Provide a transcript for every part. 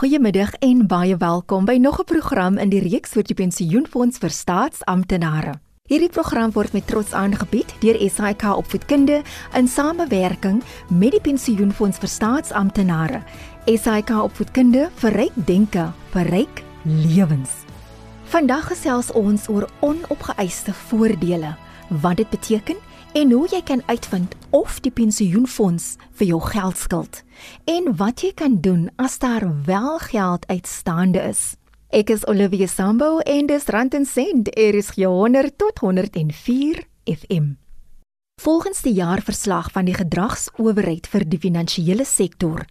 Goeiemiddag en baie welkom by nog 'n program in die reeks oor die pensioenfonds vir staatsamptenare. Hierdie program word met trots aangebied deur SAIK Opvoedkunde in samewerking met die pensioenfonds vir staatsamptenare. SAIK Opvoedkunde verryk denke, verryk lewens. Vandag gesels ons oor onopgeëiste voordele, wat dit beteken en hoe jy kan uitvind of die pensioenfonds vir jou geld skuld en wat jy kan doen as daar wel geld uitstaande is. Ek is Olivia Sambo en dis Rand en Sent, er is 100 tot 104 FM. Volgens die jaarverslag van die gedragsowerheid vir die finansiële sektor,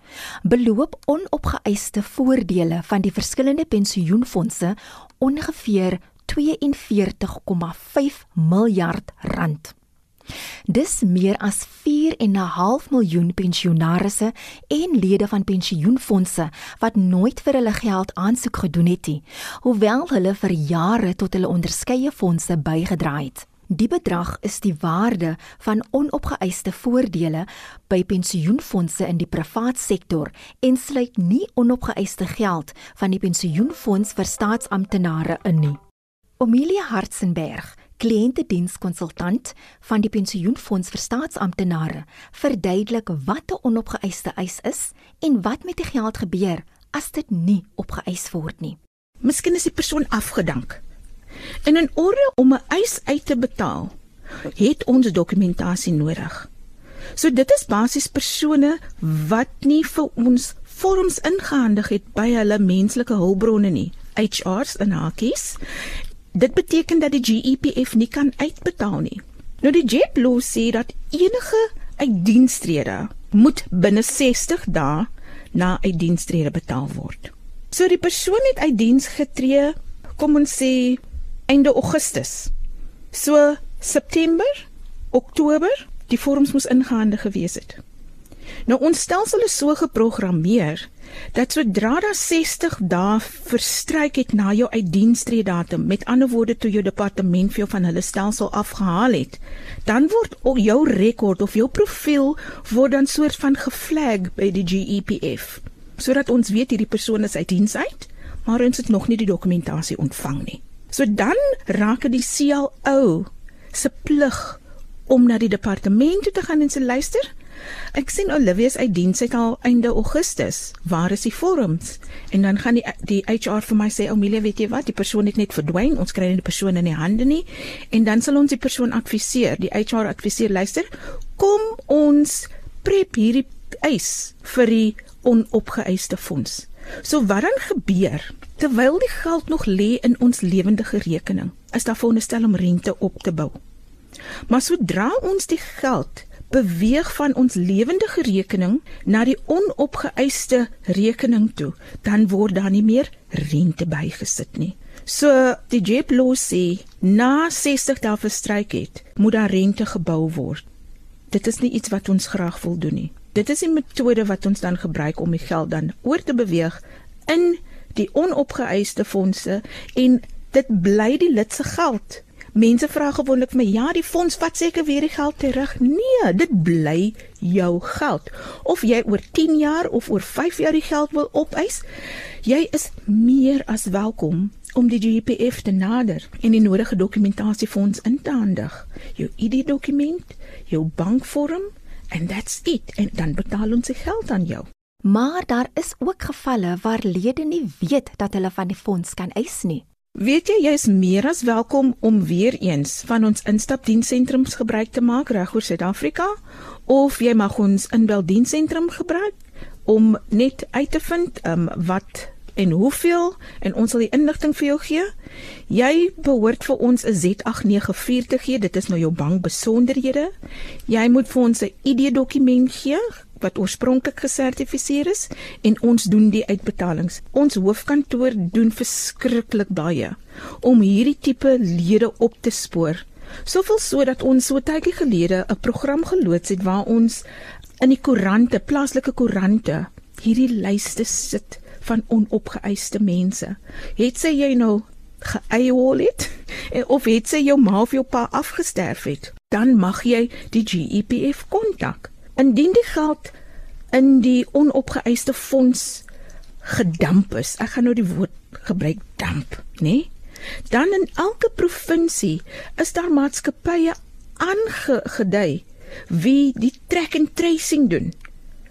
beloop onopgeëiste voordele van die verskillende pensioenfonde ongeveer 42,5 miljard rand. Dis meer as 4.5 miljoen pensionaarsse en lede van pensioenfonde wat nooit vir hulle geld aansoek gedoen het nie, hoewel hulle vir jare tot hulle onderskeie fondse bygedra het. Die bedrag is die waarde van onopgeëiste voordele by pensioenfonde in die privaat sektor en sluit nie onopgeëiste geld van die pensioenfonds vir staatsamptenare in nie. Omelia Hartzenberg kliëntedienskonsultant van die pensioenfonds vir staatsamptenare, verduidelik wat 'n onopgeëiste eis is en wat met die geld gebeur as dit nie opgeëis word nie. Miskien is die persoon afgedank. En in orde om 'n eis uit te betaal, het ons dokumentasie nodig. So dit is basies persone wat nie vir ons vorms ingehandig het by hulle menslike hulpbronne nie, HR's en hakies Dit beteken dat die GEPF nie kan uitbetaal nie. Nou die JetBlue sê dat enige uitdienstrede moet binne 60 dae na uitdienstrede betaal word. So die persoon het uit diens getree, kom ons sê einde Augustus. So September, Oktober, die vorms moes ingehandig gewees het. Nou ons stelsel is so geprogrammeer dat sodra daar 60 dae verstryk het na jou uitdienstree datum, met ander woorde toe jou departement vir jou van hulle stelsel afgehaal het, dan word jou rekord of jou profiel word dan soort van geflag by die GEPF sodat ons weet hierdie persoon is uit diens uit, maar ons het nog nie die dokumentasie ontvang nie. So dan raak dit die CLO se plig om na die departement toe te gaan en sê luister, Ek sien Olivia se diens uit al einde Augustus. Waar is die vorms? En dan gaan die die HR vir my sê, "Amelia, weet jy wat? Die persoon het net verdwyn. Ons kry nie die persoon in die hande nie." En dan sal ons die persoon adviseer. Die HR adviseer, "Luister, kom ons prep hierdie eis vir die onopgeëiste fonds." So wat dan gebeur? Terwyl die geld nog lê in ons lewendige rekening, is daar veronderstel om rente op te bou. Maar sodra ons die geld beweeg van ons lewendige rekening na die onopgeëiste rekening toe, dan word daar nie meer rente bygesit nie. So die JEPLO sê na 60 dae verstryk het, moet daar rente gebou word. Dit is nie iets wat ons graag wil doen nie. Dit is 'n metode wat ons dan gebruik om die geld dan oor te beweeg in die onopgeëiste fondse en dit bly die lid se geld. Mense vra gewoonlik vir my, ja, die fonds vat seker weer die geld terug. Nee, dit bly jou geld. Of jy oor 10 jaar of oor 5 jaar die geld wil opeis, jy is meer as welkom om die GPF te nader en die nodige dokumentasie ons in te handig. Jou ID-dokument, jou bankvorm and that's it en dan betaal ons se geld aan jou. Maar daar is ook gevalle waar lede nie weet dat hulle van die fonds kan eis nie. Weet jy jy is meer as welkom om weer eens van ons instapdienssentrums gebruik te maak reg oor Suid-Afrika of jy mag ons inbeldiensentrum gebruik om net uit te vind um, wat en hoeveel en ons sal die inligting vir jou gee. Jy behoort vir ons 'n Z894 te gee. Dit is nou jou bank besonderhede. Jy moet vir ons 'n ID-dokument gee wat oorspronklik gesertifiseer is en ons doen die uitbetalings. Ons hoofkantoor doen verskriklik baie om hierdie tipe lede op te spoor. Soveel sodat ons so tydjie gelede 'n program geloods het waar ons in die koerante, plaaslike koerante, hierdie lyste sit van onopgeëiste mense. Het sy jy nou geëiwol het of het sy jou ma of jou pa afgesterf het, dan mag jy die GEPF kontak. Indien die geld in die onopgeëiste fonds gedamp is. Ek gaan nou die woord gebruik damp, nê? Nee? Dan in elke provinsie is daar maatskappye aangedui wie die track and tracing doen.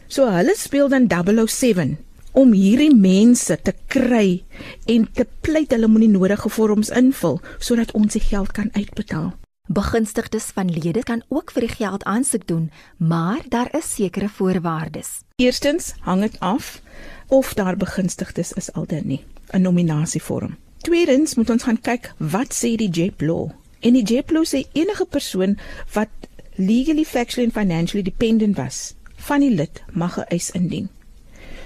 So hulle speel dan 007 om hierdie mense te kry en te pleit hulle moenie nodige vorms invul sodat ons die geld kan uitbetaal. Begunstigdes van lede kan ook vir die geld aansoek doen, maar daar is sekere voorwaardes. Eerstens hang dit af of daar begunstigdes is al dan nie, 'n nominasievorm. Tweedens moet ons gaan kyk wat sê die JEP law. En die JEP law sê enige persoon wat legally factually and financially dependent was van die lid mag 'n eis indien.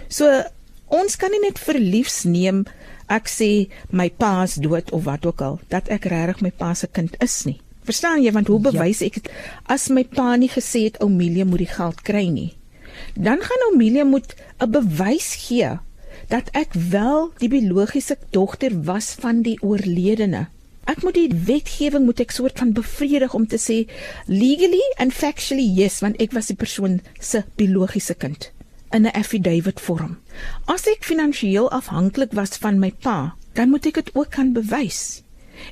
So ons kan nie net verliefs neem ek sê my pa is dood of wat ook al dat ek regtig my pa se kind is nie. Verstaan jy want hoe ja. bewys ek het as my pa nie gesê het Oumelia moet die geld kry nie. Dan gaan Oumelia moet 'n bewys gee dat ek wel die biologiese dogter was van die oorledene. Ek moet die wetgewing moet ek soort van bevredig om te sê legally and factually yes want ek was die persoon se biologiese kind in 'n affidavit vorm. As ek finansiëel afhanklik was van my pa, dan moet ek dit ook kan bewys.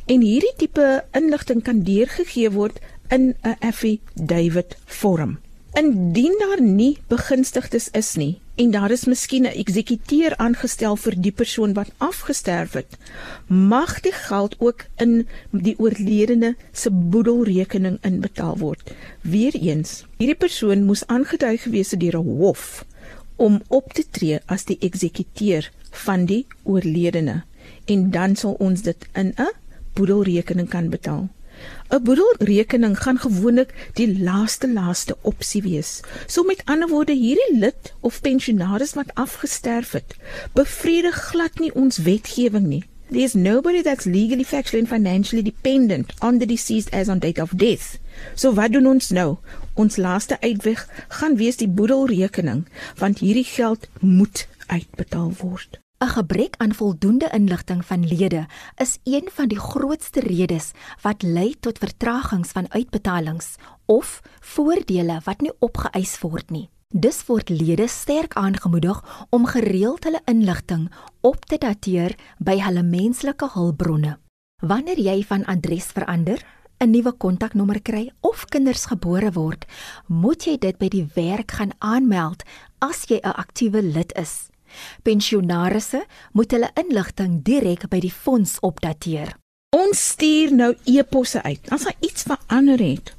En hierdie tipe inligting kan deurgegee word in 'n affidavit vorm. Indien daar nie begunstigdes is nie, en daar is miskien 'n eksekuteur aangestel vir die persoon wat afgesterf het, mag die geld ook in die oorledene se boedelrekening inbetaal word. Weereens, hierdie persoon moes aangedui gewees het deur 'n hof om op te tree as die eksekuteur van die oorledene en dan sal ons dit in 'n boedelrekening kan betaal. 'n Boedelrekening gaan gewoonlik die laaste laaste opsie wees. So met ander woorde, hierdie lid of pensionaris wat afgesterf het, bevredig glad nie ons wetgewing nie. There's nobody that's legally, factually and financially dependent on the deceased as on date of death. So wat doen ons nou? Ons laaste uitweg gaan wees die boedelrekening, want hierdie geld moet uitbetaal word. 'n Gebrek aan voldoende inligting van lede is een van die grootste redes wat lei tot vertragings van uitbetalings of voordele wat nie opgeëis word nie. Dis word lede sterk aangemoedig om gereeld hulle inligting op te dateer by hulle menslike hulpbronne. Wanneer jy van adres verander, 'n nuwe kontaknommer kry of kinders gebore word, moet jy dit by die werk gaan aanmeld as jy 'n aktiewe lid is. Pensionarisse moet hulle inligting direk by die fonds opdateer. Ons stuur nou e-posse uit. As daar iets verander het,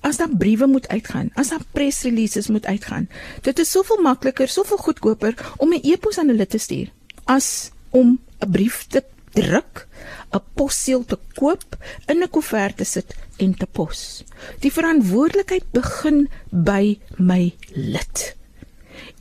as daar briewe moet uitgaan, as daar press releases moet uitgaan, dit is soveel makliker, soveel goedkoper om 'n e-pos aan hulle te stuur as om 'n brief te druk, 'n posseël te koop, in 'n koevert te sit en te pos. Die verantwoordelikheid begin by my lid.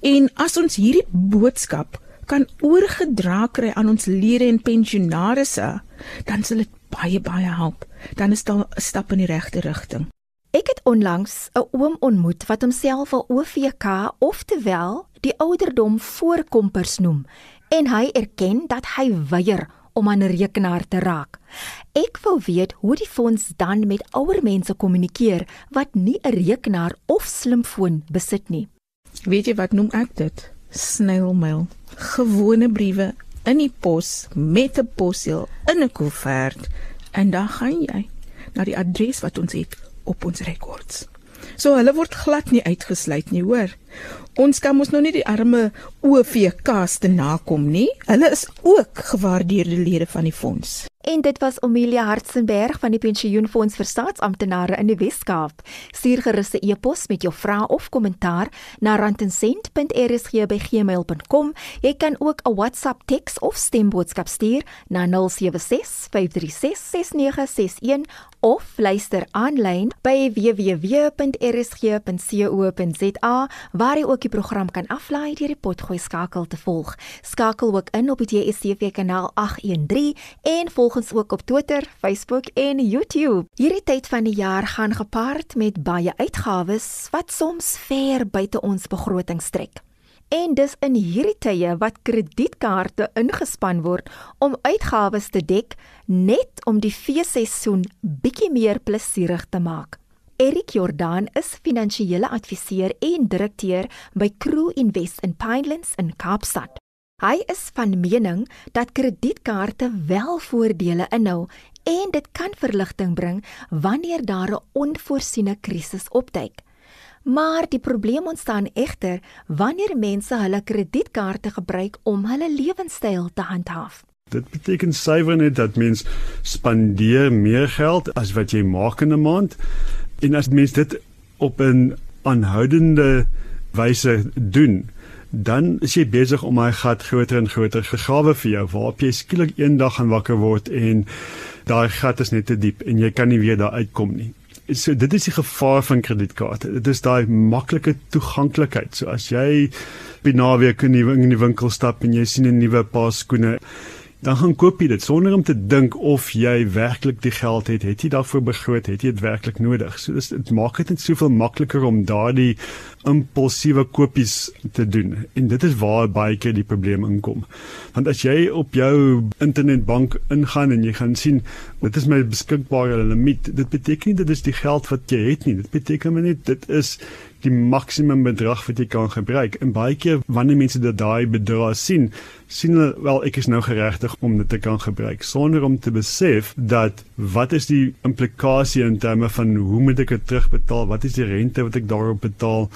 En as ons hierdie boodskap kan oorgedra kry aan ons lede en pensionarisse, dan sal dit baie baie help. Dan is dit 'n stap in die regte rigting. Ek het onlangs 'n oom ontmoet wat homself 'n OVK oftewel die ouderdom voorkompers noem en hy erken dat hy weier om aan 'n rekenaar te raak. Ek wou weet hoe die fonds dan met ouer mense kommunikeer wat nie 'n rekenaar of slimfoon besit nie. Weet jy wat noem ek dit? Snailmail. Gewone briewe in die pos met 'n posseël in 'n koevert en dan gaan jy na die adres wat ons het op ons rekords. So hulle word glad nie uitgesluit nie, hoor. Ons kan mos nou nie die arme OVK's te nakom nie. Hulle is ook gewaardeerde lede van die fonds. En dit was Amelia Hartzenberg van die Pensioenfonds vir Staatsamptenare in die Wes-Kaap. Stuur gerus 'n e-pos met jou vrae of kommentaar na randensent.rsg@gmail.com. Jy kan ook 'n WhatsApp teks of stemboodskap stuur na 0765366961 of luister aanlyn by www.rsg.co.za waar jy ook die program kan aflaai deur die potgooi skakel te volg. Skakel ook in op die DSTV kanaal 813 en volg ons ook op Twitter, Facebook en YouTube. Hierdie tyd van die jaar gaan gepaard met baie uitgawes wat soms ver buite ons begroting strek. En dis in hierdie tye wat kredietkaarte ingespan word om uitgawes te dek net om die feesseisoen bietjie meer plesierig te maak. Erik Jordan is finansiële adviseur en direkteur by Crew Invest in Pinelands in Kaapstad. Hy is van mening dat kredietkaarte wel voordele inhou en dit kan verligting bring wanneer daar 'n onvoorsiene krisis opduik. Maar die probleem ontstaan egter wanneer mense hulle kredietkaarte gebruik om hulle lewenstyl te handhaaf. Dit beteken suiwer net dat mens spandeer meer geld as wat jy maak in 'n maand. En as mens dit op 'n aanhoudende wyse doen, dan is jy besig om hy gat groter en groter gegrawe vir jou waarop jy skielik eendag gaan wakker word en daai gat is net te diep en jy kan nie weer daar uitkom nie. So dit is die gevaar van kredietkaarte. Dit is daai maklike toeganklikheid. So as jy by naweek in die, in die winkel stap en jy sien 'n nuwe paar skoene dan gaan koop jy dit sonder om te dink of jy werklik die geld het. Het jy daarvoor begroot? Het jy dit werklik nodig? So dis dit maak dit net soveel makliker om daardie impulsiewe kopies te doen. En dit is waar baie keer die probleem inkom. Want as jy op jou internetbank ingaan en jy gaan sien dit is my beskikbare limiet, dit beteken nie dit is die geld wat jy het nie. Dit beteken net dit is die maksimum bedrag wat jy kan gebruik. En baie keer wanneer mense dit daai bedrag sien, sien hulle wel ek is nou geregtig om dit te kan gebruik sonder om te besef dat wat is die implikasie in terme van hoe moet ek dit terugbetaal? Wat is die rente wat ek daarop betaal?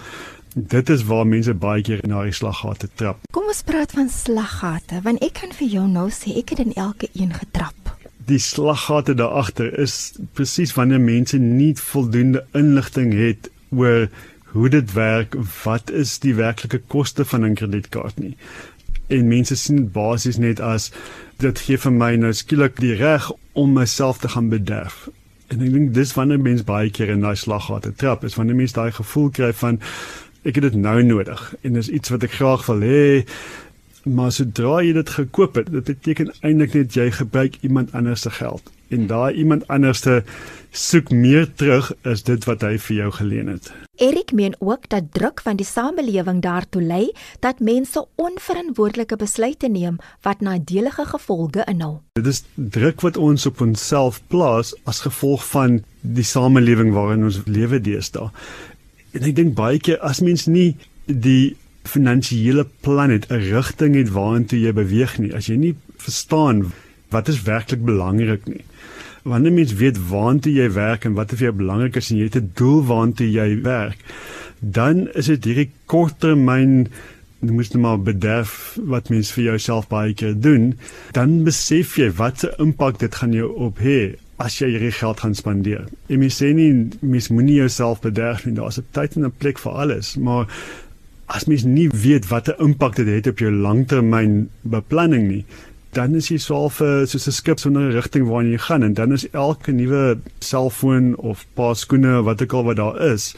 Dit is waar mense baie keer in daai slaggate trap. Kom ons praat van slaggate, want ek kan vir jou nou sê ek het in elke een getrap. Die slaggate daar agter is presies wanneer mense nie voldoende inligting het oor hoe dit werk, wat is die werklike koste van 'n kredietkaart nie. En mense sien dit basies net as dit gee vir my nou skielik die reg om myself te gaan bederf. En ek dink dis wanneer mense baie keer in daai slaggate trap, is wanneer mense daai gevoel kry van ek het dit nou nodig en dis iets wat ek graag wil hê. Maar sodra jy dit gekoop het, dit beteken eintlik net jy gebruik iemand anders se geld en daai iemand anders te soek meer terug as dit wat hy vir jou geleen het. Erik meen ook dat druk van die samelewing daartoe lei dat mense onverantwoordelike besluite neem wat nadelige gevolge inhou. Dit is druk wat ons op onsself plaas as gevolg van die samelewing waarin ons lewe deesdae. En ek dink baie keer as mens nie die finansiële plan het, 'n rigting het waantoe jy beweeg nie, as jy nie verstaan wat is werklik belangrik nie. Wanneer mens weet waantoe jy werk en wat vir jou belangrik is en jy het 'n doel waantoe jy werk, dan is dit hierdie korttermyn jy moet net maar bederf wat mens vir jouself baie keer doen, dan besef jy wat 'n impak dit gaan jou op hê as jy hierdie geld gaan spandeer. En mens sê nie mens moenie jouself bederf nie, daar's 'n tyd en 'n plek vir alles, maar as mens nie weet wat 'n impak dit het op jou langtermyn beplanning nie, dan is jy swaalf soos 'n skip sonder 'n rigting waarna jy gaan en dan is elke nuwe selfoon of paar skoene wat ook al wat daar is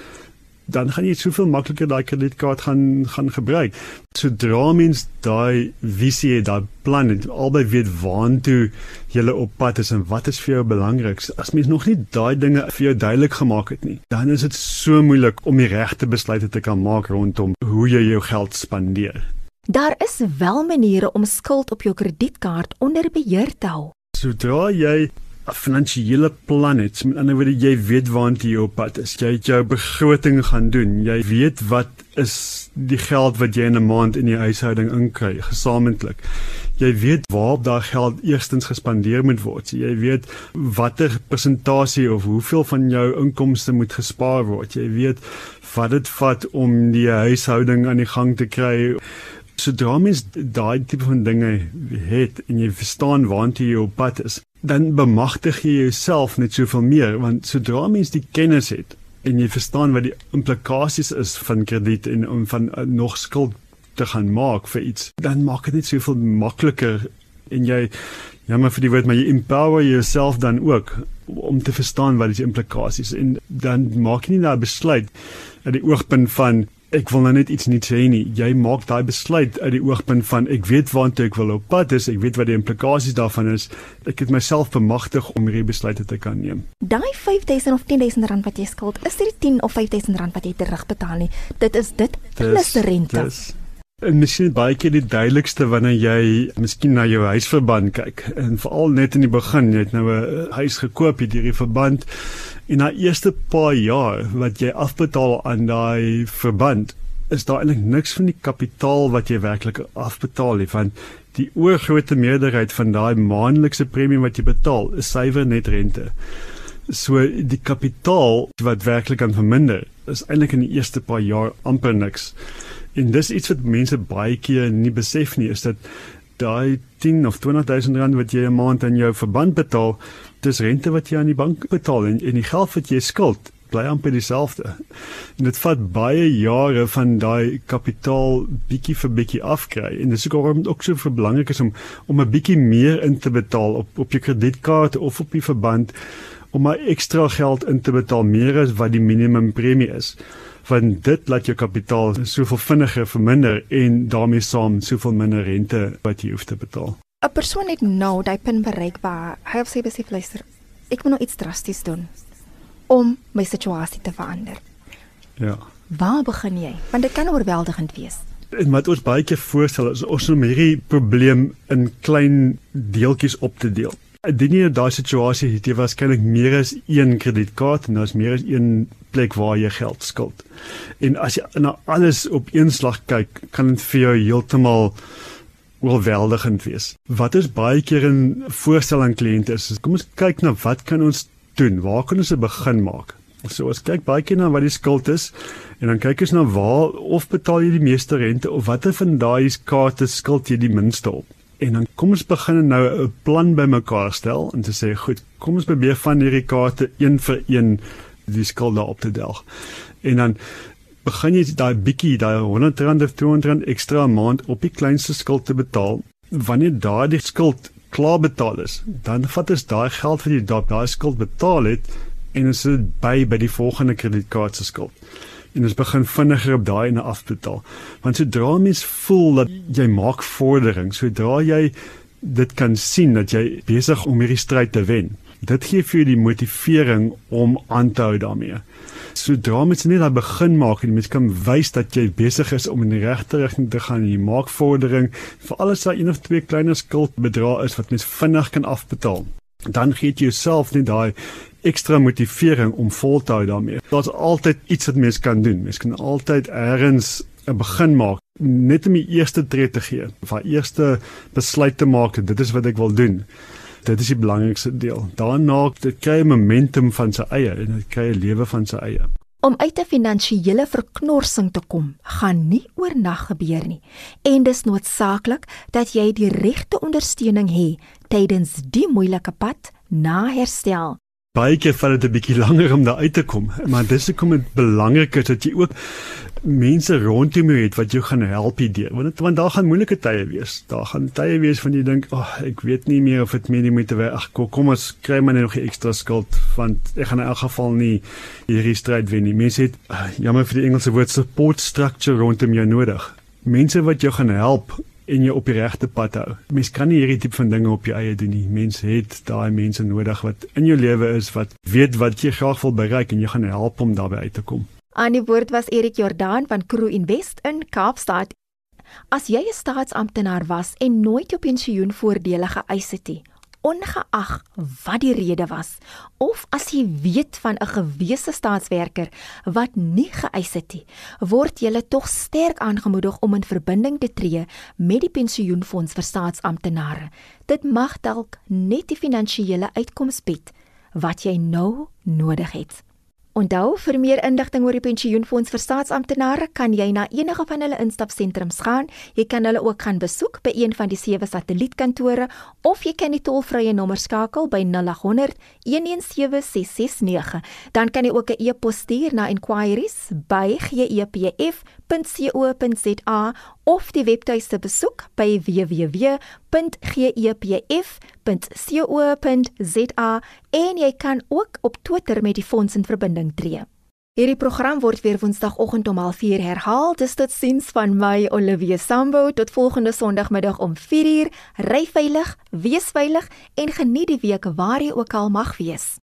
dan gaan jy soveel makliker daai kredietkaart gaan gaan gebruik. Sodra mens daai visie, daai plan het, albei weet waantoe jy op pad is en wat is vir jou belangrik. As mens nog nie daai dinge vir jou duidelik gemaak het nie, dan is dit so moeilik om die regte besluite te kan maak rondom hoe jy jou geld spandeer. Daar is wel maniere om skuld op jou kredietkaart onder beheer te hou. Sodra jy finansiële plan het, met ander woorde jy weet waantoe jy op pad is. Jy het jou begroting gaan doen. Jy weet wat is die geld wat jy in 'n maand in die huishouding inkry gesamentlik. Jy weet waarop daai geld eerstens gespandeer moet word. Jy weet watter persentasie of hoeveel van jou inkomste moet gespaar word. Jy weet wat dit vat om die huishouding aan die gang te kry sodra mens daai tipe van dinge het en jy verstaan waantoe jy op pad is, dan bemagtig jy jouself net soveel meer want sodra mens die kennis het en jy verstaan wat die implikasies is van krediet en om van uh, nog skuld te gaan maak vir iets, dan maak dit net soveel makliker en jy jammer vir die woord maar jy empower jouself dan ook om te verstaan wat die implikasies en dan maak jy nie daai besluit uit die oogpunt van ek wil nou net iets nie sê nie. Jy maak daai besluit uit die oogpunt van ek weet waartoe ek wil op pad is, ek weet wat die implikasies daarvan is. Ek het myself bemagtig om hierdie besluite te kan neem. Daai 5000 of 10000 rand wat jy skuld, is dit 10 of 5000 rand wat jy terugbetaal nie. Dit is dit plus rente. Dis En miskien baie keer die duidelikste wanneer jy miskien na jou huisverband kyk en veral net in die begin jy het nou 'n huis gekoop hier hierdie verband en na eerste paar jaar wat jy afbetaal aan daai verband is daar eintlik niks van die kapitaal wat jy werklik afbetaal nie want die oorgrootste meerderheid van daai maandelikse premie wat jy betaal is suiwer net rente. So die kapitaal wat werklik aan verminder is eintlik in die eerste paar jaar amper niks. En dis iets wat mense baie keer nie besef nie is dat daai 10 of 20000 rand wat jy 'n maand aan jou verband betaal, dis rente wat jy aan die bank betaal en, en die geld wat jy skuld bly amper dieselfde. En dit vat baie jare van daai kapitaal bietjie vir bietjie afkry en dis ook waarom dit ook so belangrik is om om 'n bietjie meer in te betaal op op jou kredietkaart of op die verband om maar ekstra geld in te betaal meer as wat die minimum premie is want dit laat jou kapitaal soveel vinniger verminder en daarmee saam soveel minder rente wat jy hoef te betaal. 'n Persoon het nou daai punt bereik waar hy of sy besef luister. Ek moet nou iets drasties doen om my situasie te verander. Ja. Waar begin jy? Want dit kan oorweldigend wees. En wat ons baie keer voorstel is ons om hierdie probleem in klein deeltjies op te deel. Indien jy daai situasie het, jy waarskynlik meer as een kredietkaart en daar's meer as een plek waar jy geld skuld. En as jy na alles op een slag kyk, kan dit vir jou heeltemal oorweldigend wees. Wat is baie keer 'n voorstel aan kliënte is, kom ons kyk na wat kan ons doen? Waar kan ons 'n begin maak? So ons kyk baie keer na wat die skuld is en dan kyk ons na waar of betaal jy die meeste rente of watter van daai kaarte skuld jy die minste op. En dan kom ons begin nou 'n plan bymekaar stel en te sê goed, kom ons probeer van hierdie kaarte een vir een die skuld op te delg. En dan begin jy daai bietjie daai 100 rand of 200 rand ekstra 'n maand op die kleinste skuld te betaal. Wanneer daardie skuld klaar betaal is, dan vat ons daai geld wat jy daai skuld betaal het en ons sit by by die volgende kredietkaart se skuld. En ons begin vinniger op daai en afbetaal. Want sodra mens voel dat jy maak vordering, sodra jy dit kan sien dat jy besig om hierdie stryd te wen, dit gee vir jou die motivering om aan te hou daarmee sodra mens net daar begin maak en mens kan wys dat jy besig is om in die regte rigting te gaan jy maak vordering vir alles wat een of twee kleiner skuldbedrae is wat mens vinnig kan afbetaal dan gee jy jouself net daai ekstra motivering om vol te hou daarmee daar's altyd iets wat mens kan doen mens kan altyd eers 'n begin maak net om die eerste tree te gee vir eerste besluit te maak dit is wat ek wil doen Dit is die belangrikste deel. Daarna kry 'n momentum van sy eie en dit kry 'n lewe van sy eie. Om uit 'n finansiële verknorsing te kom, gaan nie oornag gebeur nie. En dis noodsaaklik dat jy die regte ondersteuning het tydens die moeilike pad na herstel. Baie keer vat dit 'n bietjie langer om daar uit te kom, maar dis hoekom dit belangrik is dat jy ook mense rondom jou het wat jou gaan help hierdeur. Want want daar gaan moeilike tye wees. Daar gaan tye wees van jy dink, "Ag, oh, ek weet nie meer of dit meer nie moet wees. Ag, kom, kom ons kry maar net nog 'n ekstra skuld want ek gaan in elk geval nie hierdie stryd wen nie." Mense het uh, jammer vir die Engelse woord support structure rondom jou nodig. Mense wat jou gaan help en jou op die regte pad hou. Mens kan nie hierdie tipe van dinge op jou eie doen nie. Mens het daai mense nodig wat in jou lewe is wat weet wat jy graag wil bereik en jy gaan help om daarbey uit te kom. Aan die woord was Erik Jordaan van Crew Invest in Kaapstad. As jy 'n staatsamptenaar was en nooit jou pensioenvoordele geëis het nie, ongeag wat die rede was, of as jy weet van 'n gewese staatswerker wat nie geëis het nie, word jy tog sterk aangemoedig om in verbinding te tree met die pensioenfonds vir staatsamptenare. Dit mag dalk net die finansiële uitkoms bied wat jy nou nodig het. Onthou vir meer inligting oor die pensioenfonds vir staatsamptenare kan jy na enige van hulle instapsentrums gaan. Jy kan hulle ook gaan besoek by een van die sewe satellietkantore of jy kan die tolvrye nommer skakel by 0800 117669. Dan kan jy ook 'n e-pos stuur na inquiries@gepf.co.za of die webtuiste besoek by www.gepf.co.za en jy kan ook op Twitter met die fonds in verbinding tree. Hierdie program word weer Woensdagoggend om 04:30 herhaal. Dis tot siens van my Olivia Sambo tot volgende Sondagmiddag om 4:00. Ry veilig, wees veilig en geniet die week waar jy ook al mag wees.